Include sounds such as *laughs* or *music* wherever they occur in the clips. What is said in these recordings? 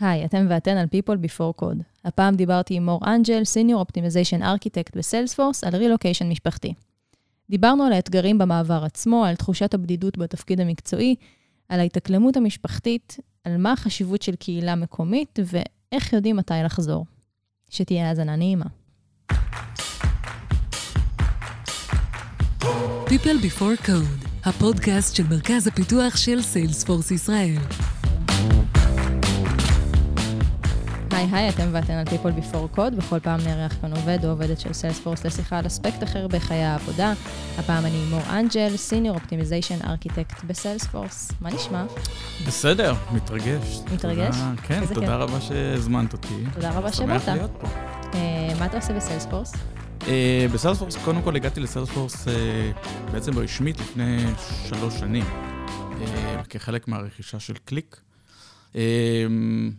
היי, אתם ואתן על People Before Code. הפעם דיברתי עם מור אנג'ל, Senior Optimization Architect בסיילספורס, על רילוקיישן משפחתי. דיברנו על האתגרים במעבר עצמו, על תחושת הבדידות בתפקיד המקצועי, על ההתאקלמות המשפחתית, על מה החשיבות של קהילה מקומית ואיך יודעים מתי לחזור. שתהיה האזנה נעימה. People Before Code, הפודקאסט של מרכז הפיתוח של סיילספורס ישראל. היי היי, אתם ואתן על People Before Code, בכל פעם נארח כאן עובד או עובדת של Salesforce לשיחה על אספקט אחר בחיי העבודה. הפעם אני מור אנג'ל, Senior Optimization Architect ב Salesforce. מה נשמע? בסדר, מתרגש. מתרגש? תודה, כן, כיף. תודה רבה שהזמנת אותי. תודה רבה שמח שבאת. להיות פה. אה, מה אתה עושה בסיילספורס? אה, בסיילספורס, קודם כל הגעתי לסיילספורס אה, בעצם רשמית לפני שלוש שנים, אה, כחלק מהרכישה של קליק. אה,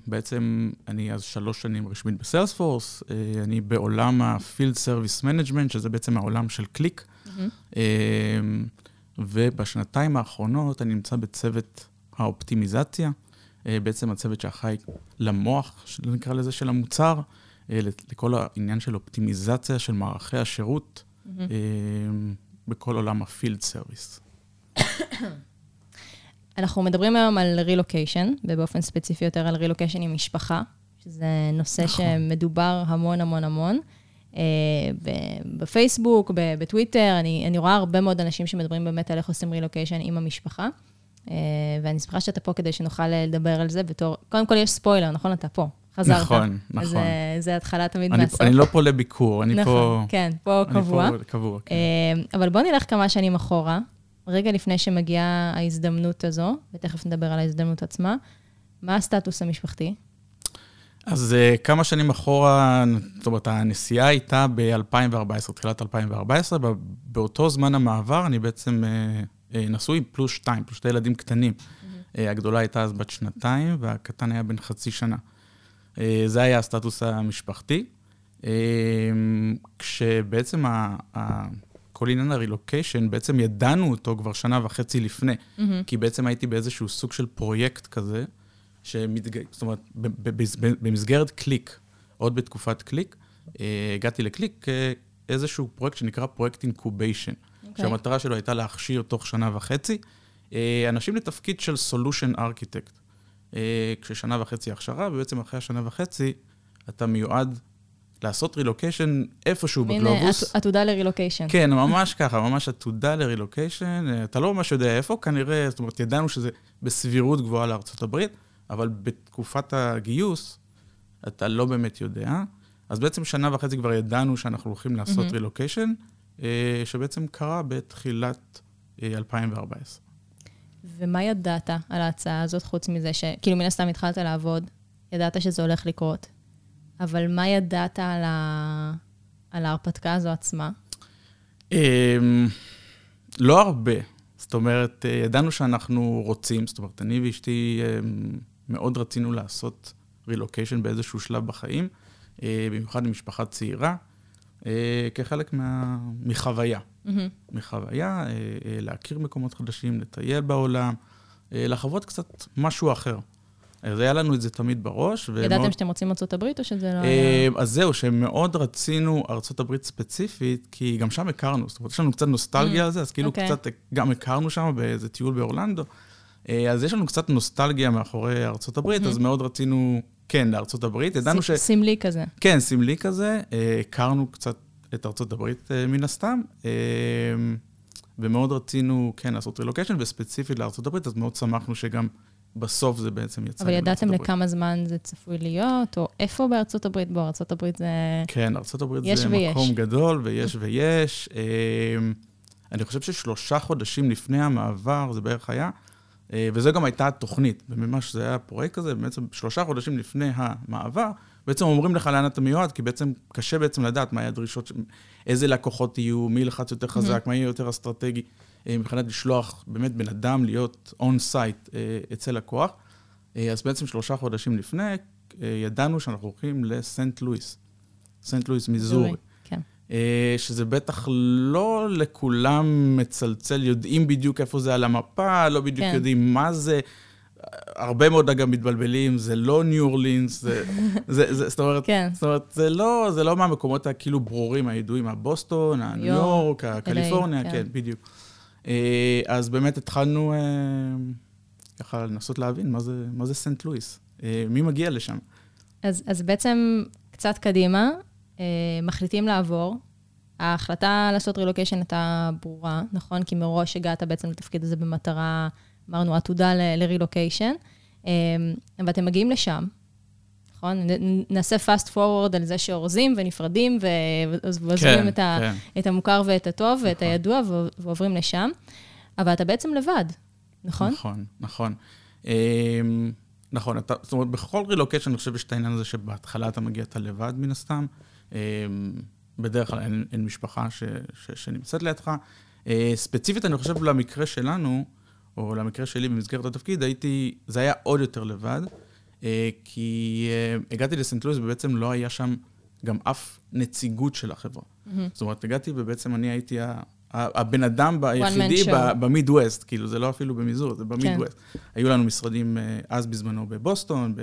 בעצם אני אז שלוש שנים רשמית ב Salesforce, אה, אני בעולם ה-Field Service Management, שזה בעצם העולם של קליק. אה, ובשנתיים האחרונות אני נמצא בצוות האופטימיזציה, אה, בעצם הצוות שאחראי למוח, נקרא לזה, של המוצר, אה, לכל העניין של אופטימיזציה של מערכי השירות אה, בכל עולם ה field service. *coughs* אנחנו מדברים היום על רילוקיישן, ובאופן ספציפי יותר על רילוקיישן עם משפחה, שזה נושא נכון. שמדובר המון המון המון. אה, בפייסבוק, בטוויטר, אני, אני רואה הרבה מאוד אנשים שמדברים באמת על איך עושים רילוקיישן עם המשפחה. אה, ואני שמחה שאתה פה כדי שנוכל לדבר על זה בתור... קודם כל יש ספוילר, נכון? אתה פה, חזרת. נכון, אז נכון. אה, זה התחלה תמיד אני, מהסוף. אני לא פה לביקור, אני נכון, פה... כן, פה אני קבוע. פה קבוע, כן. אה, אבל בוא נלך כמה שנים אחורה, רגע לפני שמגיעה ההזדמנות הזו, ותכף נדבר על ההזדמנות עצמה. מה הסטטוס המשפחתי? אז uh, כמה שנים אחורה, זאת אומרת, הנסיעה הייתה ב-2014, תחילת 2014, ב- באותו זמן המעבר אני בעצם uh, uh, נשוי פלוס שתיים, פלוס שתי ילדים קטנים. Uh, הגדולה הייתה אז בת שנתיים, והקטן היה בן חצי שנה. Uh, זה היה הסטטוס המשפחתי. Uh, כשבעצם ה- ה- כל עניין הרילוקיישן, בעצם ידענו אותו כבר שנה וחצי לפני, כי בעצם הייתי באיזשהו סוג של פרויקט כזה, שמתג... זאת אומרת, במסגרת קליק, עוד בתקופת קליק, אה, הגעתי לקליק כאיזשהו פרויקט שנקרא פרויקט incubation, אוקיי. שהמטרה שלו הייתה להכשיר תוך שנה וחצי אה, אנשים לתפקיד של solution architect. כששנה וחצי הכשרה, ובעצם אחרי השנה וחצי אתה מיועד לעשות רילוקיישן איפשהו מין אה, בגלובוס. עת- עתודה לרילוקיישן. כן, ממש ככה, ממש עתודה לרילוקיישן. אה, אתה לא ממש יודע איפה, כנראה, זאת אומרת, ידענו שזה בסבירות גבוהה לארצות הברית, אבל בתקופת הגיוס, אתה לא באמת יודע. אז בעצם שנה וחצי כבר ידענו שאנחנו הולכים לעשות רילוקיישן, אה, שבעצם קרה בתחילת אה, 2014. ומה ידעת על ההצעה הזאת, חוץ מזה ש... כאילו, מן הסתם התחלת לעבוד, ידעת שזה הולך לקרות, אבל מה ידעת על, ה... על ההרפתקה הזו עצמה? אמ, לא הרבה. זאת אומרת, אה, ידענו שאנחנו רוצים, זאת אומרת, אני ואשתי אמ, מאוד רצינו לעשות רילוקיישן באיזשהו שלב בחיים, אה, במיוחד עם משפחה צעירה, אה, כחלק מה... מחוויה. מחוויה, אה, אה, להכיר מקומות חדשים, לטייל בעולם, אה, לחוות קצת משהו אחר. אז היה לנו את זה תמיד בראש. ומאוד- ידעתם שאתם רוצים ארצות הברית, או שזה לא אה, היה... אז זהו, שמאוד רצינו ארצות הברית ספציפית, כי גם שם הכרנו, זאת אומרת, יש לנו קצת נוסטלגיה על זה, אז כאילו אוקיי. קצת גם הכרנו שם באיזה טיול באורלנדו. אה, אז יש לנו קצת נוסטלגיה מאחורי ארצות הברית, אז מאוד רצינו, כן, לארצות הברית. ידענו ש... סמלי כזה. כן, סמלי כזה, אה, הכרנו קצת את ארצות הברית אה, מן הסתם, אה, ומאוד רצינו, כן, לעשות רילוקיישן, וספציפית הברית, אז מאוד שמחנו שגם בסוף זה בעצם יצא. אבל ידעתם הברית. לכמה זמן זה צפוי להיות, או איפה בארצות הברית? בוא, ארצות הברית זה... כן, ארה"ב יש זה ויש. מקום גדול, ויש ויש. אמ, אני חושב ששלושה חודשים לפני המעבר, זה בערך היה, אה, וזו גם הייתה התוכנית, וממש זה היה הפרויקט הזה, בעצם שלושה חודשים לפני המעבר, בעצם אומרים לך לאן אתה מיועד, כי בעצם קשה בעצם לדעת מה יהיו הדרישות, איזה לקוחות יהיו, מי ילחץ יותר חזק, מה יהיה יותר אסטרטגי, מבחינת לשלוח באמת בן אדם להיות on-site אצל לקוח. אה, אז בעצם שלושה חודשים לפני, אה, ידענו שאנחנו הולכים לסנט לואיס, סנט לואיס, מיזורי. כן. אה, שזה בטח לא לכולם מצלצל, יודעים בדיוק איפה זה על המפה, לא בדיוק כן. יודעים מה זה, הרבה מאוד אגב מתבלבלים, זה לא ניו אורלינס, זה, *laughs* זה, זה, זאת אומרת, כן. זאת אומרת, זה לא, זה לא מהמקומות הכאילו ברורים, הידועים, הבוסטון, הניו יורק, הקליפורניה, כן. כן, בדיוק. אה, אז באמת התחלנו אה, ככה לנסות להבין מה זה, מה זה סנט לואיס, אה, מי מגיע לשם. אז, אז בעצם קצת קדימה, מחליטים לעבור. ההחלטה לעשות רילוקיישן הייתה ברורה, נכון? כי מראש הגעת בעצם לתפקיד הזה במטרה, אמרנו, עתודה לרילוקיישן. ואתם מגיעים לשם, נכון? נעשה fast forward על זה שאורזים ונפרדים ועוזבים כן, את, ה- כן. את המוכר ואת הטוב ואת נכון. הידוע ו- ועוברים לשם. אבל אתה בעצם לבד, נכון? נכון, נכון. אמ, נכון, אתה, זאת אומרת, בכל רילוקיישן אני חושב שיש את העניין הזה שבהתחלה אתה מגיע, אתה לבד מן הסתם. אמ, בדרך כלל אין, אין משפחה ש, ש, שנמצאת לידך. אה, ספציפית, אני חושב למקרה שלנו, או למקרה שלי במסגרת התפקיד, הייתי, זה היה עוד יותר לבד, כי אה, הגעתי לסנט לואיס ובעצם לא היה שם גם אף נציגות של החברה. זאת אומרת, הגעתי ובעצם אני הייתי הבן אדם היחידי במידווסט, כאילו, זה לא אפילו במיזור, זה במידווסט. היו לנו משרדים אה, אז בזמנו בבוסטון,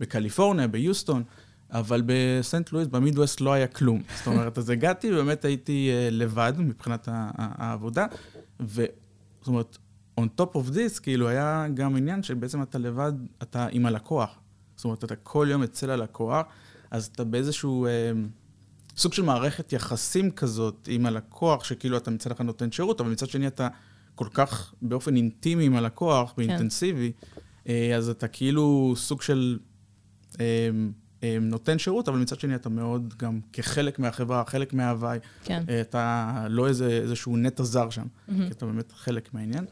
בקליפורניה, ביוסטון, אבל בסנט לואיס, במידווסט לא היה כלום. *laughs* זאת אומרת, אז הגעתי, באמת הייתי אה, לבד מבחינת העבודה, וזאת אומרת, on top of this, כאילו, היה גם עניין שבעצם אתה לבד, אתה עם הלקוח. זאת אומרת, אתה כל יום אצל הלקוח, אז אתה באיזשהו... אה, סוג של מערכת יחסים כזאת עם הלקוח, שכאילו אתה מצד אחד נותן שירות, אבל מצד שני אתה כל כך באופן אינטימי עם הלקוח, באינטנסיבי, אה, אז אתה כאילו סוג של אה, אה, נותן שירות, אבל מצד שני אתה מאוד גם כחלק מהחברה, חלק מההוואי. כן. אה, אתה לא איזה, איזשהו נטע זר שם, כי אתה באמת חלק מהעניין.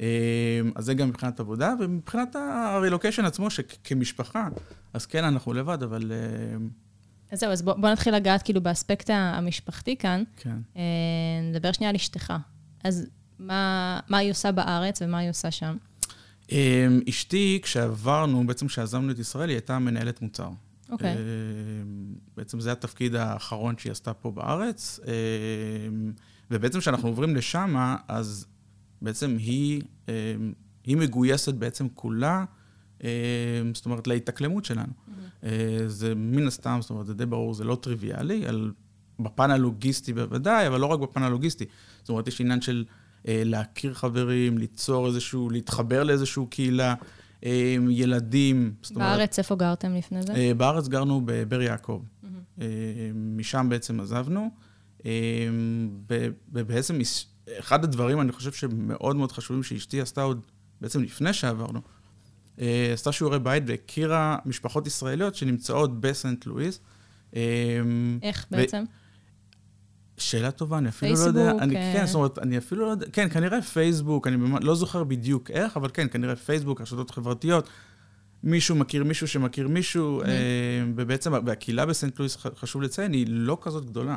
אה, אז זה גם מבחינת עבודה, ומבחינת הרילוקיישן עצמו, שכמשפחה, אז כן, אנחנו לבד, אבל אה, אז זהו, אז בוא, בוא נתחיל לגעת כאילו באספקט המשפחתי כאן. כן. אה, נדבר שנייה על אשתך. אז מה, מה היא עושה בארץ ומה היא עושה שם? אמ, אשתי, כשעברנו, בעצם כשעזבנו את ישראל, היא הייתה מנהלת מוצר. אוקיי. אמ, בעצם זה התפקיד האחרון שהיא עשתה פה בארץ. אמ, ובעצם כשאנחנו עוברים לשם, אז בעצם היא, אמ, היא מגויסת בעצם כולה, אמ, זאת אומרת, להתאקלמות שלנו. אה, זה מן הסתם, זאת אומרת, זה די ברור, זה לא טריוויאלי, על, בפן הלוגיסטי בוודאי, אבל לא רק בפן הלוגיסטי. זאת אומרת, יש עניין של אה, להכיר חברים, ליצור איזשהו, להתחבר לאיזשהו קהילה, אה, ילדים. זאת אומרת, בארץ, איפה גרתם לפני זה? אה, בארץ גרנו בבאר יעקב. אה, משם בעצם עזבנו. ב- ובעצם יש- אחד הדברים, אני חושב שמאוד מאוד חשובים שאשתי עשתה עוד, בעצם לפני שעברנו, אה, עשתה שיעורי בית והכירה משפחות ישראליות שנמצאות בסנט לואיס. אה, איך ו- בעצם? שאלה טובה, אני אפילו לא יודע. פייסבוק, אני, אה. כן, זאת אומרת, אני אפילו לא יודע, כן, כנראה פייסבוק, אני לא זוכר בדיוק איך, אבל כן, כנראה פייסבוק, רשתות חברתיות. מישהו מכיר מישהו שמכיר מישהו, אה, ובעצם, והקהילה בסנט לואיס, חשוב לציין, היא לא כזאת גדולה.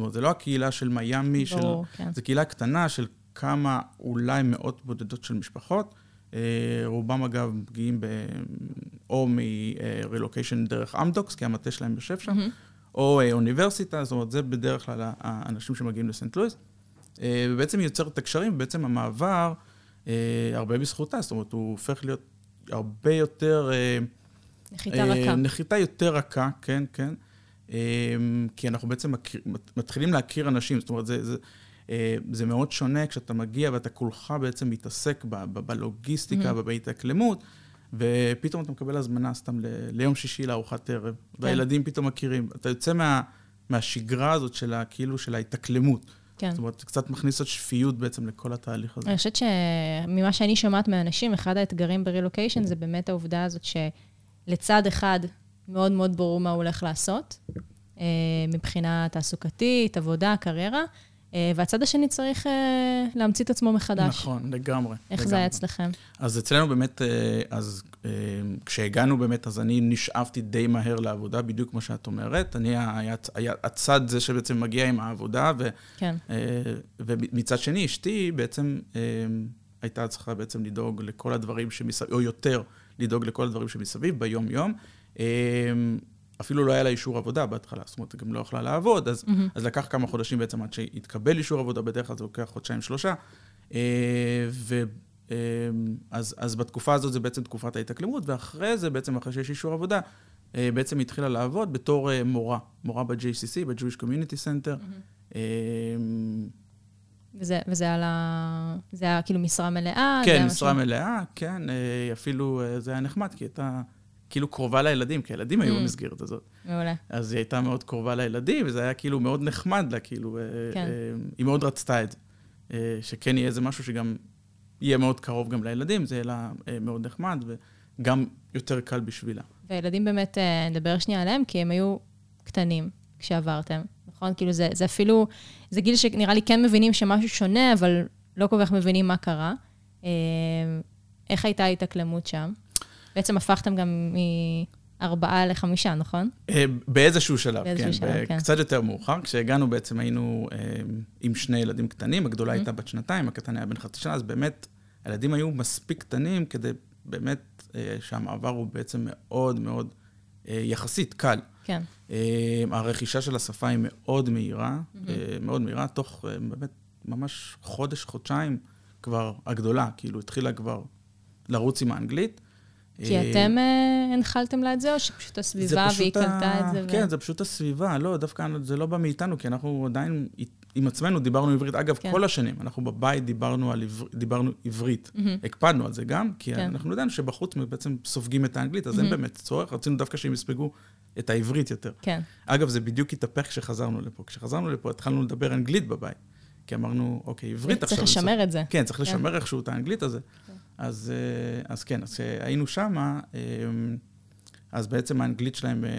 אומרת, זה לא הקהילה של מיאמי, של... כן. זו קהילה קטנה של כמה, אולי מאות בודדות של משפחות. אה, רובם, אגב, מגיעים ב... או מרילוקיישן דרך אמדוקס, כי המטה שלהם יושב שם, או אה, אוניברסיטה, זאת אומרת, זה בדרך כלל האנשים שמגיעים לסנט לואיס. אה, ובעצם היא יוצרת את הקשרים, ובעצם המעבר, הרבה בזכותה, זאת אומרת, הוא הופך להיות הרבה יותר... נחיתה רכה. נחיתה יותר רכה, כן, כן. אה, כי אנחנו בעצם מכיר, מתחילים להכיר אנשים, זאת אומרת, זה, זה, אה, זה מאוד שונה כשאתה מגיע ואתה כולך בעצם מתעסק ב, ב, בלוגיסטיקה ובהתאקלמות, ופתאום אתה מקבל הזמנה סתם ל, ליום שישי לארוחת ערב, והילדים פתאום מכירים. אתה יוצא מה, מהשגרה הזאת של ה, כאילו של ההתאקלמות. כן. זאת אומרת, זה קצת מכניס עוד שפיות בעצם לכל התהליך הזה. אני חושבת שממה שאני שומעת מאנשים, אחד האתגרים ברילוקיישן זה באמת העובדה הזאת שלצד אחד מאוד מאוד ברור מה הוא הולך לעשות, אה, מבחינה תעסוקתית, עבודה, קריירה, אה, והצד השני צריך אה, להמציא את עצמו מחדש. נכון, לגמרי. איך לגמרי. זה היה אצלכם? אז אצלנו באמת, אז כשהגענו באמת, אז אני נשאבתי די מהר לעבודה, בדיוק כמו שאת אומרת. אני היה, היה הצד זה שבעצם מגיע עם העבודה, ו, כן. ומצד שני, אשתי בעצם הייתה צריכה בעצם לדאוג לכל הדברים שמסביב, או יותר, לדאוג לכל הדברים שמסביב ביום-יום. אה, אפילו לא היה לה אישור עבודה בהתחלה, זאת אומרת, היא גם לא יכלה לעבוד, אז, mm-hmm. אז לקח כמה חודשים בעצם עד שהתקבל אישור עבודה, בדרך כלל זה לוקח חודשיים-שלושה. אה, אז, אז בתקופה הזאת זה בעצם תקופת ההתאקלמות, ואחרי זה, בעצם אחרי שיש אישור עבודה, אה, בעצם היא התחילה לעבוד בתור אה, מורה, מורה ב-JCC, ב-Jewish Community Center. Mm-hmm. וזה, וזה על ה... זה היה כאילו משרה מלאה? כן, משרה משהו... מלאה, כן. אפילו זה היה נחמד, כי הייתה כאילו קרובה לילדים, כי הילדים mm. היו במסגרת הזאת. מעולה. אז היא הייתה מאוד קרובה לילדים, וזה היה כאילו מאוד נחמד לה, כאילו... כן. היא מאוד רצתה את זה. שכן יהיה איזה משהו שגם יהיה מאוד קרוב גם לילדים, זה יהיה לה מאוד נחמד, וגם יותר קל בשבילה. והילדים באמת, אה, נדבר שנייה עליהם, כי הם היו קטנים כשעברתם, נכון? כאילו זה, זה אפילו, זה גיל שנראה לי כן מבינים שמשהו שונה, אבל לא כל כך מבינים מה קרה. אה, איך הייתה ההתאקלמות שם? בעצם הפכתם גם מארבעה לחמישה, נכון? אה, באיזשהו שלב, באיזשהו כן. שלב, כן. קצת יותר מאוחר. כשהגענו בעצם היינו עם שני ילדים קטנים, הגדולה הייתה בת שנתיים, הקטן היה בן חצי שנה, אז באמת הילדים היו מספיק קטנים כדי באמת אה, שהמעבר הוא בעצם מאוד מאוד אה, יחסית קל. כן. אה, הרכישה של השפה היא מאוד מהירה, mm-hmm. מאוד מהירה, תוך באמת ממש חודש, חודשיים כבר הגדולה, כאילו התחילה כבר לרוץ עם האנגלית. כי אתם הנחלתם לה את זה, או שפשוט הסביבה והיא קלטה את זה? כן, זה פשוט הסביבה, לא, דווקא זה לא בא מאיתנו, כי אנחנו עדיין עם עצמנו דיברנו עברית. אגב, כן. כל השנים, אנחנו בבית דיברנו, על עבר, דיברנו עברית. Mm-hmm. הקפדנו על זה גם, כי כן. אנחנו יודעים שבחוץ בעצם סופגים את האנגלית, אז mm-hmm. אין באמת צורך, רצינו דווקא שהם יספגו את העברית יותר. כן. אגב, זה בדיוק התהפך כשחזרנו לפה. כשחזרנו לפה התחלנו לדבר אנגלית בבית. כי אמרנו, אוקיי, עברית עכשיו... צריך לשמר את זה. כן, צריך כן. לשמר איכשהו את האנגלית הזה. כן. אז, אה, אז כן, אז כשהיינו שמה, אמ, אז בעצם האנגלית שלהם אה,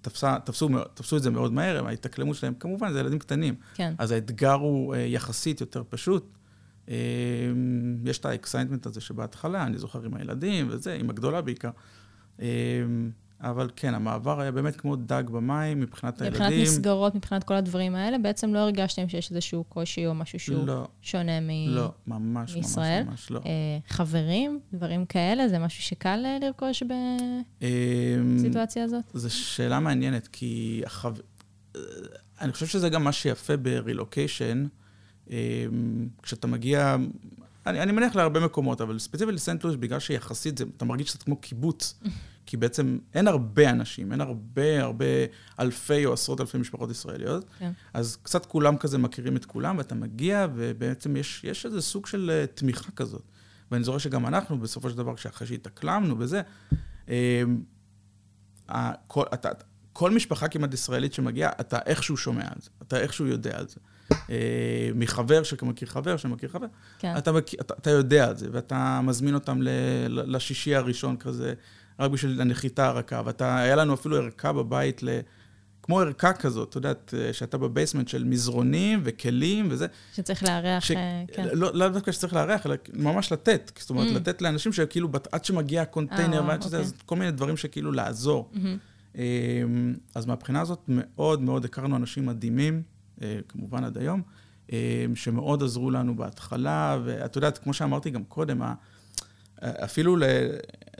תפסה, תפסו, תפסו את זה מאוד מהר, ההתאקלמות שלהם, כמובן, זה ילדים קטנים. כן. אז האתגר הוא אה, יחסית יותר פשוט. אה, יש את ה excitement הזה שבהתחלה, אני זוכר עם הילדים וזה, עם הגדולה בעיקר. אבל כן, המעבר היה באמת כמו דג במים מבחינת הילדים. מבחינת מסגרות, מבחינת כל הדברים האלה, בעצם לא הרגשתם שיש איזשהו קושי או משהו שהוא לא, שונה מ... לא, ממש, מישראל. ממש, ממש לא. אה, חברים, דברים כאלה, זה משהו שקל אה, לרכוש בסיטואציה הזאת? זו שאלה מעניינת, כי החו... אה, אני חושב שזה גם מה שיפה ברילוקיישן, כשאתה מגיע, אני, אני מניח להרבה מקומות, אבל ספציפית לסנט לואיס, בגלל שיחסית זה, אתה מרגיש קצת כמו קיבוץ. *laughs* כי בעצם אין הרבה אנשים, אין הרבה, הרבה אלפי או עשרות אלפי משפחות ישראליות. כן. אז קצת כולם כזה מכירים את כולם, ואתה מגיע, ובעצם יש, יש איזה סוג של uh, תמיכה כזאת. ואני זוכר שגם אנחנו, בסופו של דבר, אחרי שהתאקלמנו וזה, uh, כל, אתה, כל משפחה כמעט ישראלית שמגיעה, אתה איכשהו שומע על זה, אתה איכשהו יודע על זה. אה, מחבר שמכיר חבר שמכיר חבר, כן. אתה, אתה, אתה יודע על זה, ואתה מזמין אותם ל, לשישי הראשון כזה, רק בשביל הנחיתה הרכה. ואתה, היה לנו אפילו ערכה בבית, ל, כמו ערכה כזאת, את יודעת, שאתה בבייסמנט של מזרונים וכלים וזה. שצריך לארח, ש... אה, כן. לא, לא דווקא שצריך לארח, אלא ממש לתת. זאת אומרת, mm. לתת לאנשים שכאילו, עד שמגיע הקונטיינר, ועד שזה, אוקיי. כל מיני דברים שכאילו לעזור. Mm-hmm. אז מהבחינה הזאת, מאוד מאוד הכרנו אנשים מדהימים, אה, כמובן עד היום, שמאוד עזרו לנו בהתחלה, ואת יודעת, כמו שאמרתי גם קודם, אפילו, ל...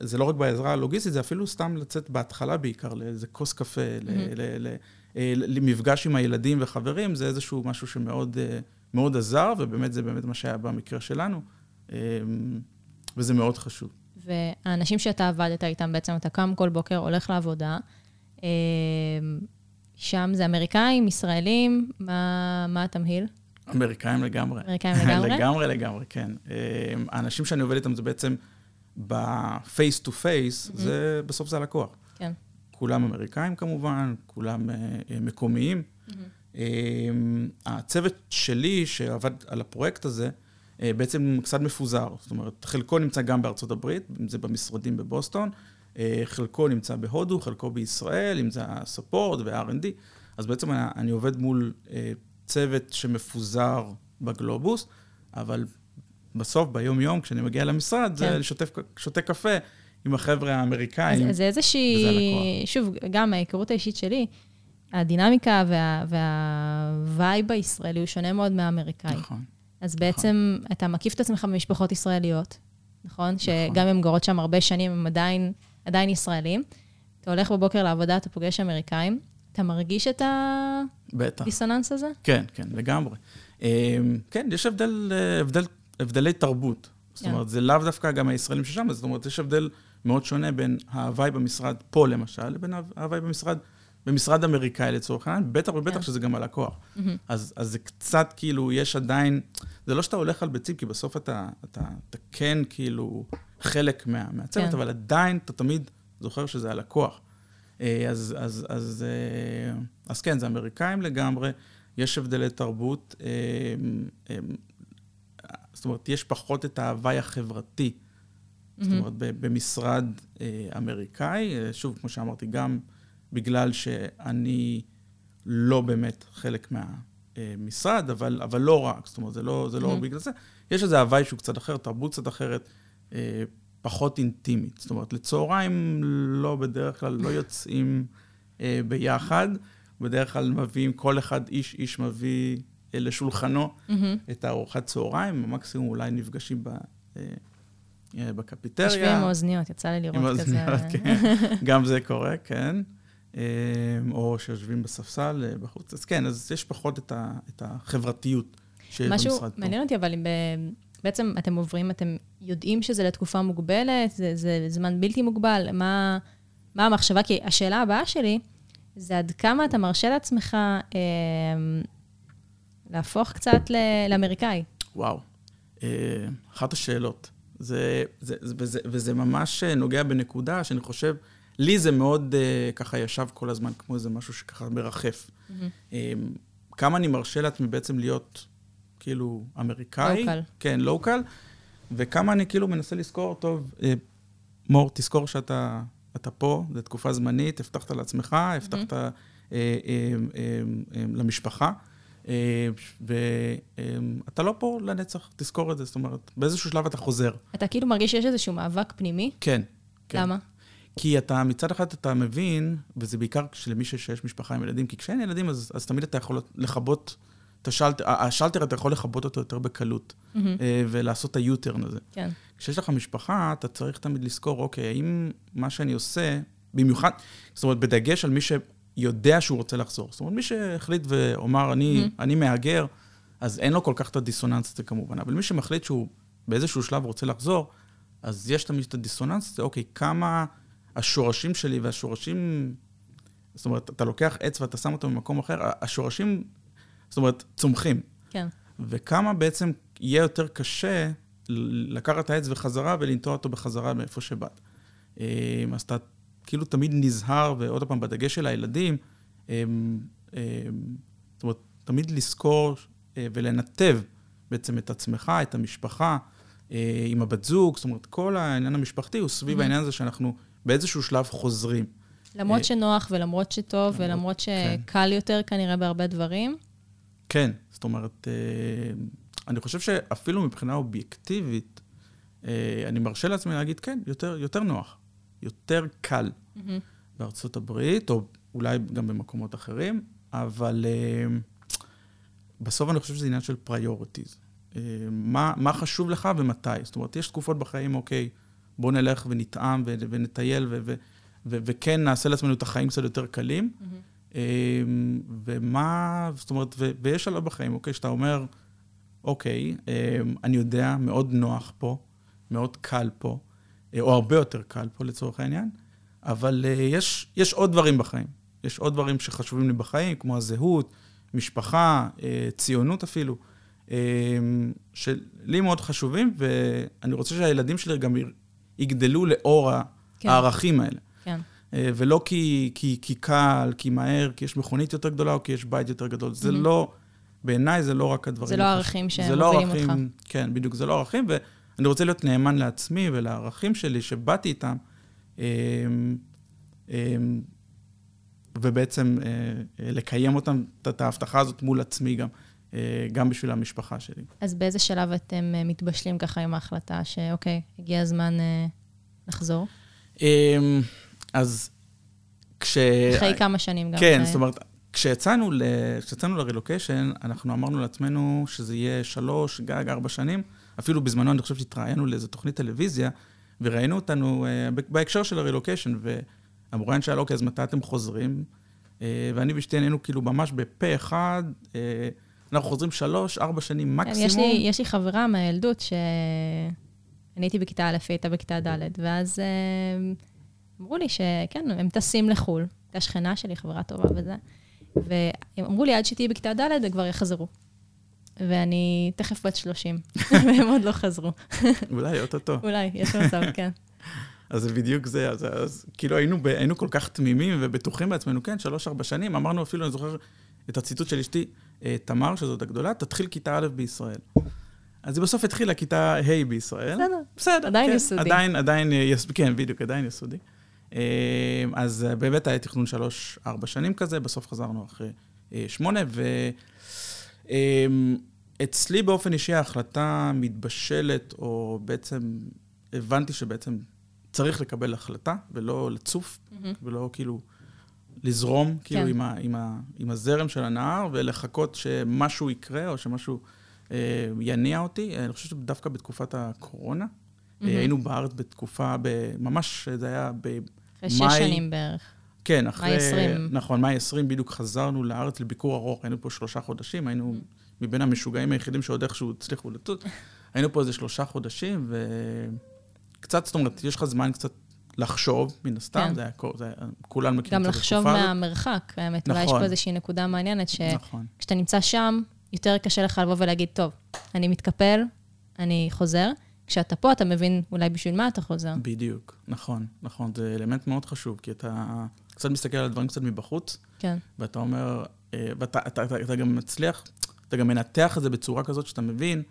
זה לא רק בעזרה הלוגיסטית, זה אפילו סתם לצאת בהתחלה בעיקר לאיזה כוס קפה, mm-hmm. ל... ל... אה, למפגש עם הילדים וחברים, זה איזשהו משהו שמאוד אה, מאוד עזר, ובאמת זה באמת מה שהיה במקרה שלנו, אה, וזה מאוד חשוב. והאנשים שאתה עבדת איתם, בעצם אתה קם כל בוקר, הולך לעבודה, שם זה אמריקאים, ישראלים, מה, מה התמהיל? אמריקאים לגמרי. אמריקאים לגמרי? *laughs* לגמרי, לגמרי, כן. אמ, האנשים שאני עובד איתם זה בעצם to face, mm-hmm. זה, בסוף זה הלקוח. כן. כולם אמריקאים כמובן, כולם uh, מקומיים. Mm-hmm. Um, הצוות שלי שעבד על הפרויקט הזה, uh, בעצם קצת מפוזר. זאת אומרת, חלקו נמצא גם בארצות הברית, אם זה במשרדים בבוסטון, חלקו נמצא בהודו, חלקו בישראל, אם זה הספורט וה-R&D. אז בעצם אני, עובד מול צוות שמפוזר בגלובוס, אבל בסוף, ביום-יום, כשאני מגיע למשרד, כן. זה לשתף, שותה קפה עם החבר'ה האמריקאים. אז זה איזושהי, שוב, גם מההיכרות האישית שלי, הדינמיקה וה, והווייב הישראלי הוא שונה מאוד מהאמריקאי. נכון. אז. בעצם נכון. אתה מקיף את עצמך במשפחות ישראליות, נכון? נכון. שגם אם גרות שם הרבה שנים, הם עדיין, עדיין ישראלים. אתה הולך בבוקר לעבודה, אתה פוגש אמריקאים, אתה מרגיש את הדיסוננס הזה? כן, כן, לגמרי. אמ, כן, יש הבדל, הבדל, הבדלי תרבות. זאת כן. אומרת, זה לאו דווקא גם הישראלים ששם, זאת אומרת, יש הבדל מאוד שונה בין ההוואי במשרד פה, למשל, לבין ההוואי במשרד, במשרד אמריקאי לצורך העניין, בטח ובטח כן. שזה גם הלקוח. מהמם. אז, אז זה קצת כאילו, יש עדיין, זה לא שאתה הולך על ביצים, כי בסוף אתה, אתה, אתה כן כאילו חלק מה, מהצוות, כן. אבל עדיין אתה תמיד זוכר שזה הלקוח. אה, אז, אז, אז, אה, אז כן, זה אמריקאים לגמרי, יש הבדלי תרבות, אה, זאת אומרת, יש פחות את ההוואי החברתי. זאת. אומרת, במשרד אה, אמריקאי, אה, שוב, כמו שאמרתי, גם בגלל שאני לא באמת חלק מהמשרד, אבל, אבל לא רק, זאת אומרת, זה לא, זה לא Mhm. בגלל זה. יש איזה הוואי שהוא קצת אחר, תרבות קצת אחרת, אה, פחות אינטימית. זאת אומרת, לצהריים לא בדרך כלל, לא יוצאים אה, ביחד, בדרך כלל מביאים, כל אחד, איש איש מביא אה, לשולחנו מהמם. את הארוחת צהריים, מקסימום אולי נפגשים ב, אה, אה, בקפיטריה. יושבים עם האוזניות, יצא לי לראות עם כזה. האוזניות, *laughs* כן. גם זה קורה, כן. אה, או שיושבים בספסל אה, בחוץ. אז כן, אז יש פחות את, ה, את החברתיות שיש משהו במשרד פה. מעניין אותי, אבל אם ב- בעצם אתם עוברים, אתם יודעים שזה לתקופה מוגבלת, זה, זה זמן בלתי מוגבל, מה, מה המחשבה? כי השאלה הבאה שלי, זה עד כמה אתה מרשה לעצמך אה, להפוך קצת ל- לאמריקאי. וואו, אה, אחת השאלות. זה, זה, זה, וזה, וזה ממש אה, נוגע בנקודה שאני חושב, לי זה מאוד אה, ככה ישב כל הזמן כמו איזה משהו שככה מרחף. אה, כמה אני מרשה לעצמי בעצם להיות כאילו אמריקאי. לוקל. כן, לוקל, וכמה אני כאילו מנסה לזכור, טוב, מור, תזכור שאתה אתה פה, זו תקופה זמנית, הבטחת לעצמך, הבטחת אה, למשפחה, ואתה לא פה לנצח, תזכור את זה, זאת אומרת, באיזשהו שלב אתה חוזר. אתה כאילו מרגיש שיש איזשהו מאבק פנימי? כן. כן. למה? כי אתה, מצד אחד אתה מבין, וזה בעיקר למי שיש משפחה עם ילדים, כי כשאין ילדים, אז, אז תמיד אתה יכול לכבות את השלטר, השלטר, אתה יכול לכבות אותו יותר בקלות, מהמם. אה, ולעשות את היוטרן הזה. כן. כשיש לך משפחה, אתה צריך תמיד לזכור, אוקיי, האם מה שאני עושה, במיוחד, זאת אומרת, בדגש על מי שיודע שהוא רוצה לחזור. זאת אומרת, מי שהחליט ואומר, אני, Mhm. אני מהגר, אז אין לו כל כך את הדיסוננס הזה כמובן. אבל מי שמחליט שהוא באיזשהו שלב רוצה לחזור, אז יש תמיד את הדיסוננס הזה, אוקיי, כמה השורשים שלי והשורשים, זאת אומרת, אתה לוקח עץ ואתה שם אותו במקום אחר, השורשים, זאת אומרת, צומחים. כן. וכמה בעצם יהיה יותר קשה לקחת את העץ בחזרה ולנטוע אותו בחזרה מאיפה שבאת. אה, אז אתה כאילו תמיד נזהר, ועוד פעם, בדגש של הילדים, אה, אה, זאת אומרת, תמיד לזכור אה, ולנתב בעצם את עצמך, את המשפחה, אה, עם הבת זוג, זאת אומרת, כל העניין המשפחתי הוא סביב Mhm. העניין הזה שאנחנו באיזשהו שלב חוזרים. למרות אה, שנוח ולמרות שטוב למרות- ולמרות כן. שקל יותר כנראה בהרבה דברים. כן, זאת אומרת, אני חושב שאפילו מבחינה אובייקטיבית, אני מרשה לעצמי להגיד, כן, יותר, יותר נוח, יותר קל מהמם. בארצות הברית, או אולי גם במקומות אחרים, אבל אה, בסוף אני חושב שזה עניין של priorities. מה, מה חשוב לך ומתי? זאת אומרת, יש תקופות בחיים, אוקיי, בוא נלך ונטעם ו- ונטייל, ו- ו- ו- וכן נעשה לעצמנו את החיים קצת יותר קלים. אמ, ומה, זאת אומרת, ו- ויש שלב בחיים, אוקיי, שאתה אומר, אוקיי, אני יודע, מאוד נוח פה, מאוד קל פה, אה, או הרבה יותר קל פה לצורך העניין, אבל אה, יש, יש עוד דברים בחיים. יש עוד דברים שחשובים לי בחיים, כמו הזהות, משפחה, אה, ציונות אפילו, שלי מאוד חשובים, ואני רוצה שהילדים שלי גם יגדלו לאור כן. הערכים האלה. כן. אה, ולא כי, כי, כי קל, כי מהר, כי יש מכונית יותר גדולה או כי יש בית יותר גדול. זה Mhm. לא, בעיניי זה לא רק הדברים. זה לא הערכים זה לא שמובילים ערכים, אותך. כן, בדיוק, זה לא ערכים, ואני רוצה להיות נאמן לעצמי ולערכים שלי שבאתי איתם, אמ, אמ, ובעצם אה, אה, לקיים אותם, את- ההבטחה הזאת מול עצמי גם, אה, גם בשביל המשפחה שלי. אז באיזה שלב אתם מתבשלים ככה עם ההחלטה שאוקיי, הגיע הזמן לחזור? אמ, אז כש... אחרי כמה שנים גם. כן, זאת אומרת, כשיצאנו, ל... כשיצאנו לרילוקיישן, אנחנו אמרנו לעצמנו שזה יהיה שלוש, גג, ארבע שנים. אפילו בזמנו, אני חושב שהתראיינו לאיזו תוכנית טלוויזיה, וראיינו אותנו uh, בהקשר של הרילוקיישן, והמוראיין שאל, אוקיי, אז מתי אתם חוזרים? Uh, ואני ואשתי ענינו כאילו ממש בפה אחד, uh, אנחנו חוזרים שלוש, ארבע שנים כן, מקסימום. יש לי, יש לי חברה מהילדות אני הייתי בכיתה א', היא הייתה בכיתה ד', ואז אה, אמרו לי שכן, הם טסים לחו"ל. הייתה שכנה שלי, חברה טובה וזה, והם אמרו לי, עד שתהיי בכיתה ד', הם כבר יחזרו. ואני תכף בת 30, *laughs* והם עוד לא חזרו. אולי, אוטוטו. אולי, יש מצב, *laughs* כן. אז זה בדיוק זה, אז, אז כאילו היינו, ב, היינו כל כך תמימים ובטוחים בעצמנו, כן, שלוש-ארבע שנים, אמרנו אפילו, אני זוכר את הציטוט של אשתי, אה, תמר, שזאת הגדולה, תתחיל כיתה א' בישראל. אז היא בסוף התחילה כיתה ה' בישראל. בסדר. בסדר. עדיין כן, יסודי. עדיין, עדיין, יס, כן, בדיוק, עדיין יסודי. אה, אז באמת היה תכנון שלוש-ארבע שנים כזה, בסוף חזרנו אחרי אה, שמונה, ואצלי באופן אישי ההחלטה מתבשלת, או בעצם הבנתי שבעצם צריך לקבל החלטה, ולא לצוף, ולא כאילו לזרום, כאילו, כן. עם, ה, עם, ה, עם הזרם של הנהר, ולחכות שמשהו יקרה, או שמשהו אה, יניע אותי. אני חושב שדווקא בתקופת הקורונה, אה, היינו בארץ בתקופה, ממש, זה היה ב... אחרי שש שנים בערך. כן, אחרי... מאי 20. נכון, מאי 20 בדיוק חזרנו לארץ לביקור ארוך, היינו פה שלושה חודשים, היינו מבין המשוגעים היחידים שעוד איכשהו הצליחו לטוס. היינו פה איזה שלושה חודשים, וקצת, זאת אומרת, יש לך זמן קצת לחשוב, מן הסתם, כן. זה היה, כל- זה היה, כולנו מכירים גם את לחשוב התקופה הזאת. מהמרחק, האמת. אולי יש נכון. פה איזושהי נקודה מעניינת, שכשאתה נכון. נמצא שם, יותר קשה לך לבוא ולהגיד, טוב, אני מתקפל, אני חוזר. כשאתה פה, אתה מבין אולי בשביל מה אתה חוזר. בדיוק, נכון, נכון, זה אלמנט מאוד חשוב, כי אתה קצת מסתכל על הדברים קצת מבחוץ, כן, ואתה אומר, אה, ואתה אתה, אתה, אתה גם מצליח, אתה גם מנתח את זה בצורה כזאת שאתה מבין,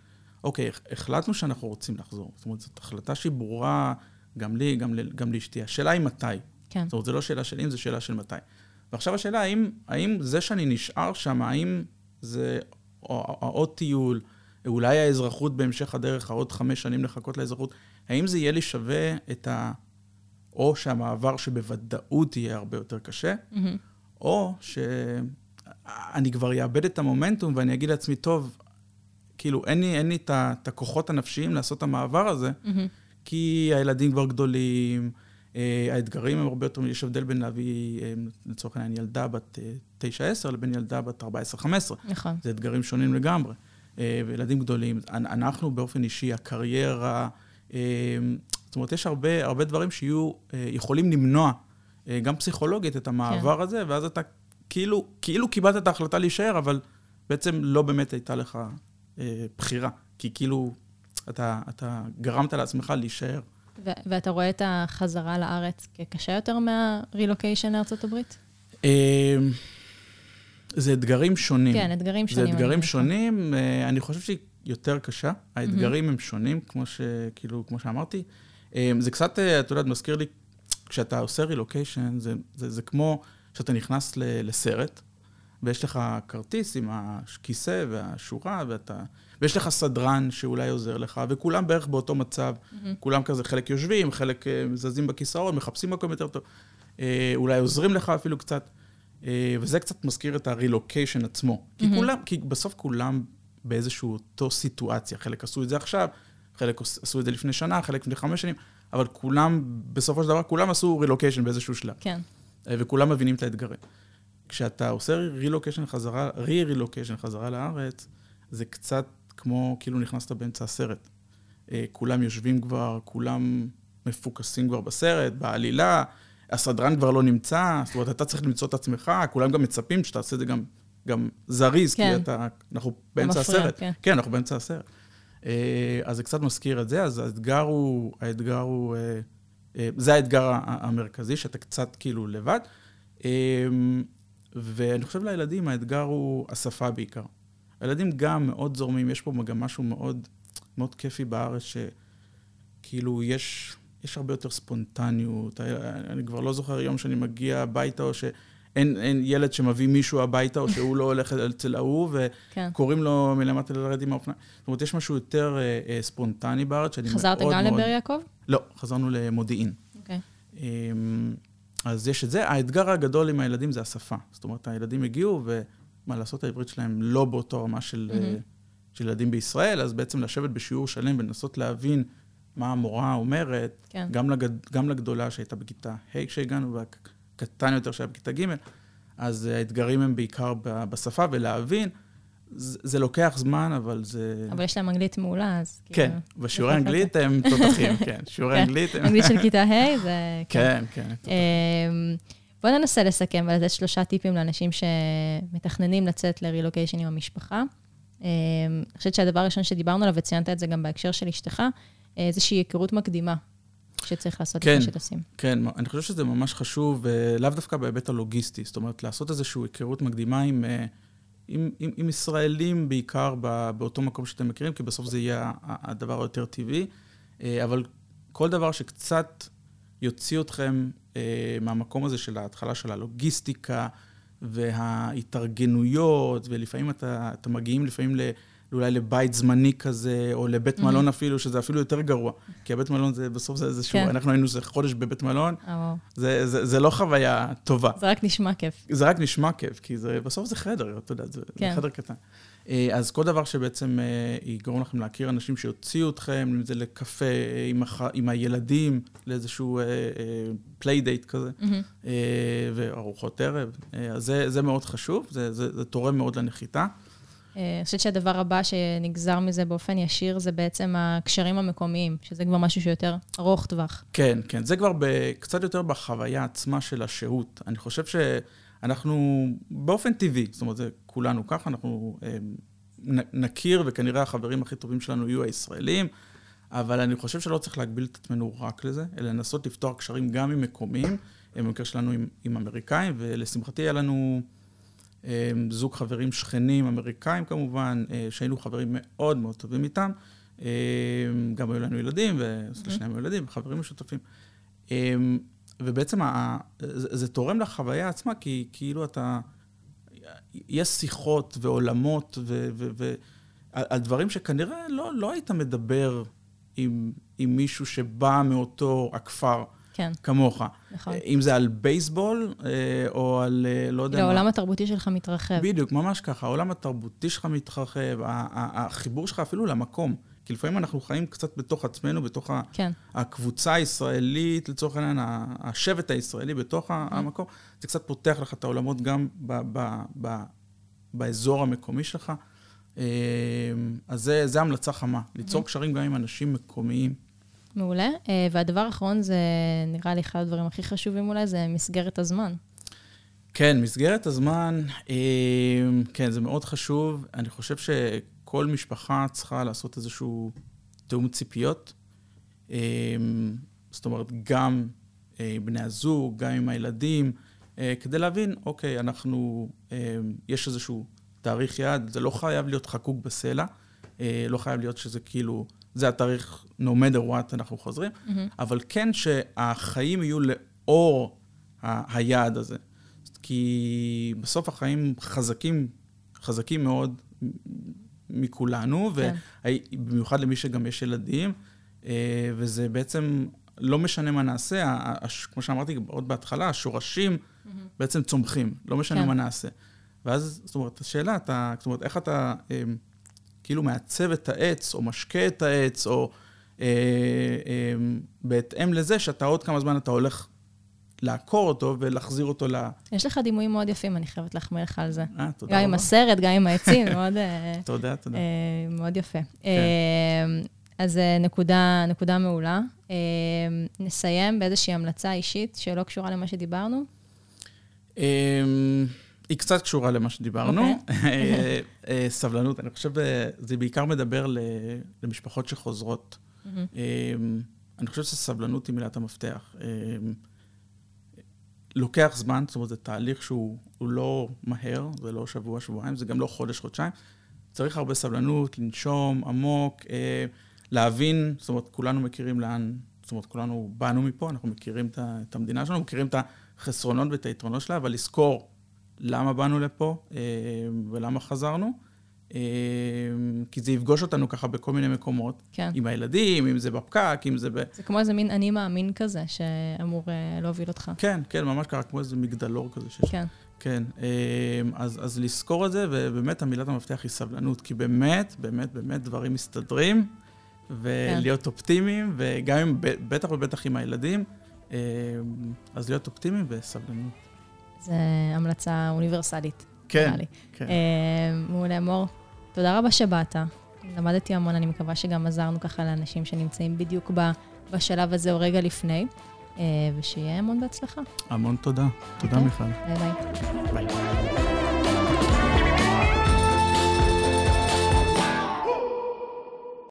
אוקיי, הח- החלטנו שאנחנו רוצים לחזור. זאת אומרת, זאת החלטה שהיא ברורה גם לי, גם, גם לאשתי. השאלה היא מתי. כן. זאת אומרת, זו לא שאלה של אם, זו שאלה של מתי. ועכשיו השאלה, האם, האם זה שאני נשאר שם, האם זה העוד טיול, אולי האזרחות בהמשך הדרך, העוד חמש שנים לחכות לאזרחות, האם זה יהיה לי שווה את ה... או שהמעבר שבוודאות יהיה הרבה יותר קשה, מהמם. או שאני כבר אאבד את המומנטום ואני אגיד לעצמי, טוב, כאילו, אין לי, אין לי את הכוחות הנפשיים לעשות את המעבר הזה, מהמם. כי הילדים כבר גדולים, אה, האתגרים הם הרבה יותר, יש הבדל בין להביא, אה, לצורך העניין, ילדה בת אה, 9-10 לבין ילדה בת 14-15. נכון. זה אתגרים שונים לגמרי. אה, וילדים גדולים, אנ- אנחנו באופן אישי, הקריירה, אה, זאת אומרת, יש הרבה, הרבה דברים שיהיו, אה, יכולים למנוע, אה, גם פסיכולוגית, את המעבר הזה, ואז אתה כאילו, כאילו קיבלת את ההחלטה להישאר, אבל בעצם לא באמת הייתה לך אה, בחירה. כי כאילו, אתה, אתה גרמת לעצמך להישאר. ו- ואתה רואה את החזרה לארץ כקשה יותר מהרילוקיישן לארצות הברית? אה, זה אתגרים שונים. כן, אתגרים שונים. זה אני אתגרים מניחה. שונים, אה, אני חושב שהיא יותר קשה. האתגרים הם שונים, כמו, ש, כאילו, כמו שאמרתי. אה, זה קצת, אה, את יודעת, מזכיר לי, כשאתה עושה רילוקיישן, זה, זה, זה כמו שאתה נכנס ל, לסרט, ויש לך כרטיס עם הכיסא והשורה, ואתה, ויש לך סדרן שאולי עוזר לך, וכולם בערך באותו מצב. כולם כזה, חלק יושבים, חלק אה, זזים בכיסאות, מחפשים מקום יותר טוב. אה, אולי עוזרים לך אפילו קצת. וזה קצת מזכיר את הרילוקיישן עצמו. כי כולם, כי בסוף כולם באיזושהי אותו סיטואציה. חלק עשו את זה עכשיו, חלק עש- עשו את זה לפני שנה, חלק לפני חמש שנים, אבל כולם, בסופו של דבר, כולם עשו רילוקיישן באיזשהו שלב. כן, אה, וכולם מבינים את האתגרים. כשאתה עושה רילוקיישן חזרה, רי-רילוקיישן חזרה לארץ, זה קצת כמו כאילו נכנסת באמצע הסרט. אה, כולם יושבים כבר, כולם מפוקסים כבר בסרט, בעלילה, הסדרן כבר לא נמצא, זאת אומרת, אתה צריך למצוא את עצמך, כולם גם מצפים שתעשה את זה גם, גם זריז, כן. כי אתה, אנחנו באמצע מפריע, הסרט. כן. כן, אנחנו באמצע הסרט. אה, אז זה קצת מזכיר את זה, אז האתגר הוא, האתגר הוא, אה, אה, זה האתגר המרכזי, שאתה קצת כאילו לבד. ואני חושב לילדים, האתגר הוא השפה בעיקר. הילדים גם מאוד זורמים, יש פה גם משהו מאוד, מאוד כיפי בארץ, שכאילו יש, יש הרבה יותר ספונטניות. אני כבר לא זוכר יום שאני מגיע הביתה, או שאין אין ילד שמביא מישהו הביתה, או שהוא לא *laughs* הולך אצל ההוא, כן. וקוראים לו מלמטה לרדת עם האופניים. זאת אומרת, יש משהו יותר אה, אה, ספונטני בארץ, שאני מאוד מאוד... חזרת גם לבאר יעקב? לא, חזרנו למודיעין. אוקיי. אמ, אז יש את זה. האתגר הגדול עם הילדים זה השפה. זאת אומרת, הילדים הגיעו, ומה לעשות, העברית שלהם לא באותו רמה של, מהמם. אה, של ילדים בישראל, אז בעצם לשבת בשיעור שלם ולנסות להבין מה המורה אומרת, כן. גם, לגד, גם לגדולה שהייתה בכיתה ה' כשהגענו, והקטן יותר שהיה בכיתה ג', אז האתגרים הם בעיקר בשפה, ולהבין זה, זה לוקח זמן, אבל זה... אבל יש להם אנגלית מעולה, אז כן, כאילו... בשיעורי בהחלט אנגלית הם תותחים, *laughs* כן. שיעורי כן, אנגלית הם... אנגלית של כיתה ה' זה... *laughs* כן, כן. תותחים. אמ, בואו ננסה לסכם ולתת שלושה טיפים לאנשים שמתכננים לצאת לרילוקיישן עם המשפחה. אמ, אני חושבת שהדבר הראשון שדיברנו עליו, וציינת את זה גם בהקשר של אשתך, אה, איזושהי היכרות מקדימה שצריך לעשות כן. לפני שטסים. כן, אני חושב שזה ממש חשוב, אה, לאו דווקא בהיבט הלוגיסטי, זאת אומרת, לעשות איזושהי היכרות מקדימה עם, אה, עם, עם, עם ישראלים בעיקר באותו מקום שאתם מכירים, כי בסוף זה יהיה הדבר היותר טבעי, אה, אבל כל דבר שקצת יוציא אתכם מהמקום הזה של ההתחלה של הלוגיסטיקה וההתארגנויות, ולפעמים אתה, אתה מגיעים לפעמים ל... אולי לבית זמני כזה, או לבית מלון אפילו, שזה אפילו יותר גרוע. כי הבית מלון זה, בסוף זה איזשהו, כן. אנחנו היינו איזה חודש בבית מלון, וואו. זה, זה, זה לא חוויה טובה. זה רק נשמע כיף. זה רק נשמע כיף, כי זה, בסוף זה חדר, אתה יודע, זה, כן. זה חדר קטן. אה, אז כל דבר שבעצם אה, יגרום לכם להכיר אנשים שיוציאו אתכם, אם זה לקפה עם, הח... עם הילדים, לאיזשהו playdate כזה, מהמם. אה, וארוחות ערב, אה, אז זה, זה מאוד חשוב, זה, זה, זה תורם מאוד לנחיתה. אה, אני חושבת שהדבר הבא שנגזר מזה באופן ישיר, זה בעצם הקשרים המקומיים, שזה כבר משהו שיותר ארוך טווח. כן, כן, זה כבר ב, קצת יותר בחוויה עצמה של השהות. אני חושב שאנחנו באופן טבעי, זאת אומרת, זה כולנו ככה, אנחנו אה, נ- נכיר, וכנראה החברים הכי טובים שלנו יהיו הישראלים, אבל אני חושב שלא צריך להגביל את עצמנו רק לזה, אלא לנסות לפתוח קשרים גם עם מקומיים, במקרה שלנו עם, עם אמריקאים, ולשמחתי היה לנו זוג חברים שכנים אמריקאים כמובן, אה, שהיינו חברים מאוד מאוד טובים איתם. אה, גם היו לנו ילדים, ושניהם היו ילדים, חברים משותפים. אה, ובעצם ה- זה, זה תורם לחוויה עצמה, כי כאילו אתה... יש שיחות ועולמות ו... ו, ו על, על דברים שכנראה לא, לא היית מדבר עם, עם מישהו שבא מאותו הכפר כן, כמוך. נכון. אם זה על בייסבול, אה, או על אה, לא יודע כאילו, מה. העולם התרבותי שלך מתרחב. בדיוק, ממש ככה. העולם התרבותי שלך מתרחב, החיבור שלך אפילו למקום. כי לפעמים אנחנו חיים קצת בתוך עצמנו, בתוך כן, הקבוצה הישראלית, לצורך העניין, השבט הישראלי בתוך ה- המקום. זה קצת פותח לך את העולמות גם ב- ב- ב- באזור המקומי שלך. אה, אז זה, זה המלצה חמה, ליצור קשרים גם עם אנשים מקומיים. מעולה. אה, והדבר האחרון זה, נראה לי אחד הדברים הכי חשובים אולי, זה מסגרת הזמן. כן, מסגרת הזמן, אה, כן, זה מאוד חשוב. אני חושב שכל משפחה צריכה לעשות איזשהו תיאום ציפיות. אה, זאת אומרת, גם בני הזוג, גם עם הילדים, כדי להבין, אוקיי, אנחנו, יש איזשהו תאריך יעד, זה לא חייב להיות חקוק בסלע, לא חייב להיות שזה כאילו, זה התאריך, no matter what, אנחנו חוזרים, אבל כן שהחיים יהיו לאור ה- היעד הזה. כי בסוף החיים חזקים, חזקים מאוד מכולנו, כן. ובמיוחד למי שגם יש ילדים, אה, וזה בעצם לא משנה מה נעשה, הש- כמו שאמרתי עוד בהתחלה, השורשים בעצם צומחים, לא משנה כן. מה נעשה. ואז, זאת אומרת, השאלה, אתה, זאת אומרת, איך אתה אה, כאילו מעצב את העץ, או משקה את העץ, או אה, אה, בהתאם לזה שאתה עוד כמה זמן אתה הולך לעקור אותו ולהחזיר אותו ל... יש לך דימויים מאוד יפים, אני חייבת להחמיא לך על זה. אה, תודה גם רבה. עם הסרט, גם עם העצים, *laughs* מאוד, אה, תודה, תודה. אה, מאוד יפה. אה, אז אה, נקודה, נקודה מעולה. אה, נסיים באיזושהי המלצה אישית שלא קשורה למה שדיברנו. היא קצת קשורה למה שדיברנו. אה, אה, סבלנות, אני חושב, אה, זה בעיקר מדבר למשפחות שחוזרות. אמ, אני חושב שסבלנות היא מילת המפתח. לוקח זמן, זאת אומרת, זה תהליך שהוא הוא לא מהר, זה לא שבוע, שבועיים, זה גם לא חודש, חודשיים. צריך הרבה סבלנות, לנשום עמוק, להבין, זאת אומרת, כולנו מכירים לאן, זאת אומרת, כולנו באנו מפה, אנחנו מכירים את המדינה שלנו, מכירים את החסרונות ואת היתרונות שלה, אבל לזכור למה באנו לפה אה, ולמה חזרנו, אה, כי זה יפגוש אותנו ככה בכל מיני מקומות, כן. עם הילדים, אם זה בפקק, אם זה ב... זה כמו איזה מין אני מאמין כזה, שאמור אה, להוביל אותך. כן, כן, ממש ככה, כמו איזה מגדלור כזה שיש. כן. כן, אז, אז לזכור את זה, ובאמת המילת המפתח היא סבלנות, כי באמת, באמת, באמת דברים מסתדרים, ולהיות אופטימיים, וגם אם, בטח ובטח עם הילדים, אז להיות אופטימיים וסבלנות. זו המלצה אוניברסלית. כן. כן. אה, מעולה, מור. תודה רבה שבאת. למדתי המון, אני מקווה שגם עזרנו ככה לאנשים שנמצאים בדיוק בשלב הזה או רגע לפני, אה, ושיהיה המון בהצלחה. המון תודה. תודה. מיכל. ביי ביי. ביי.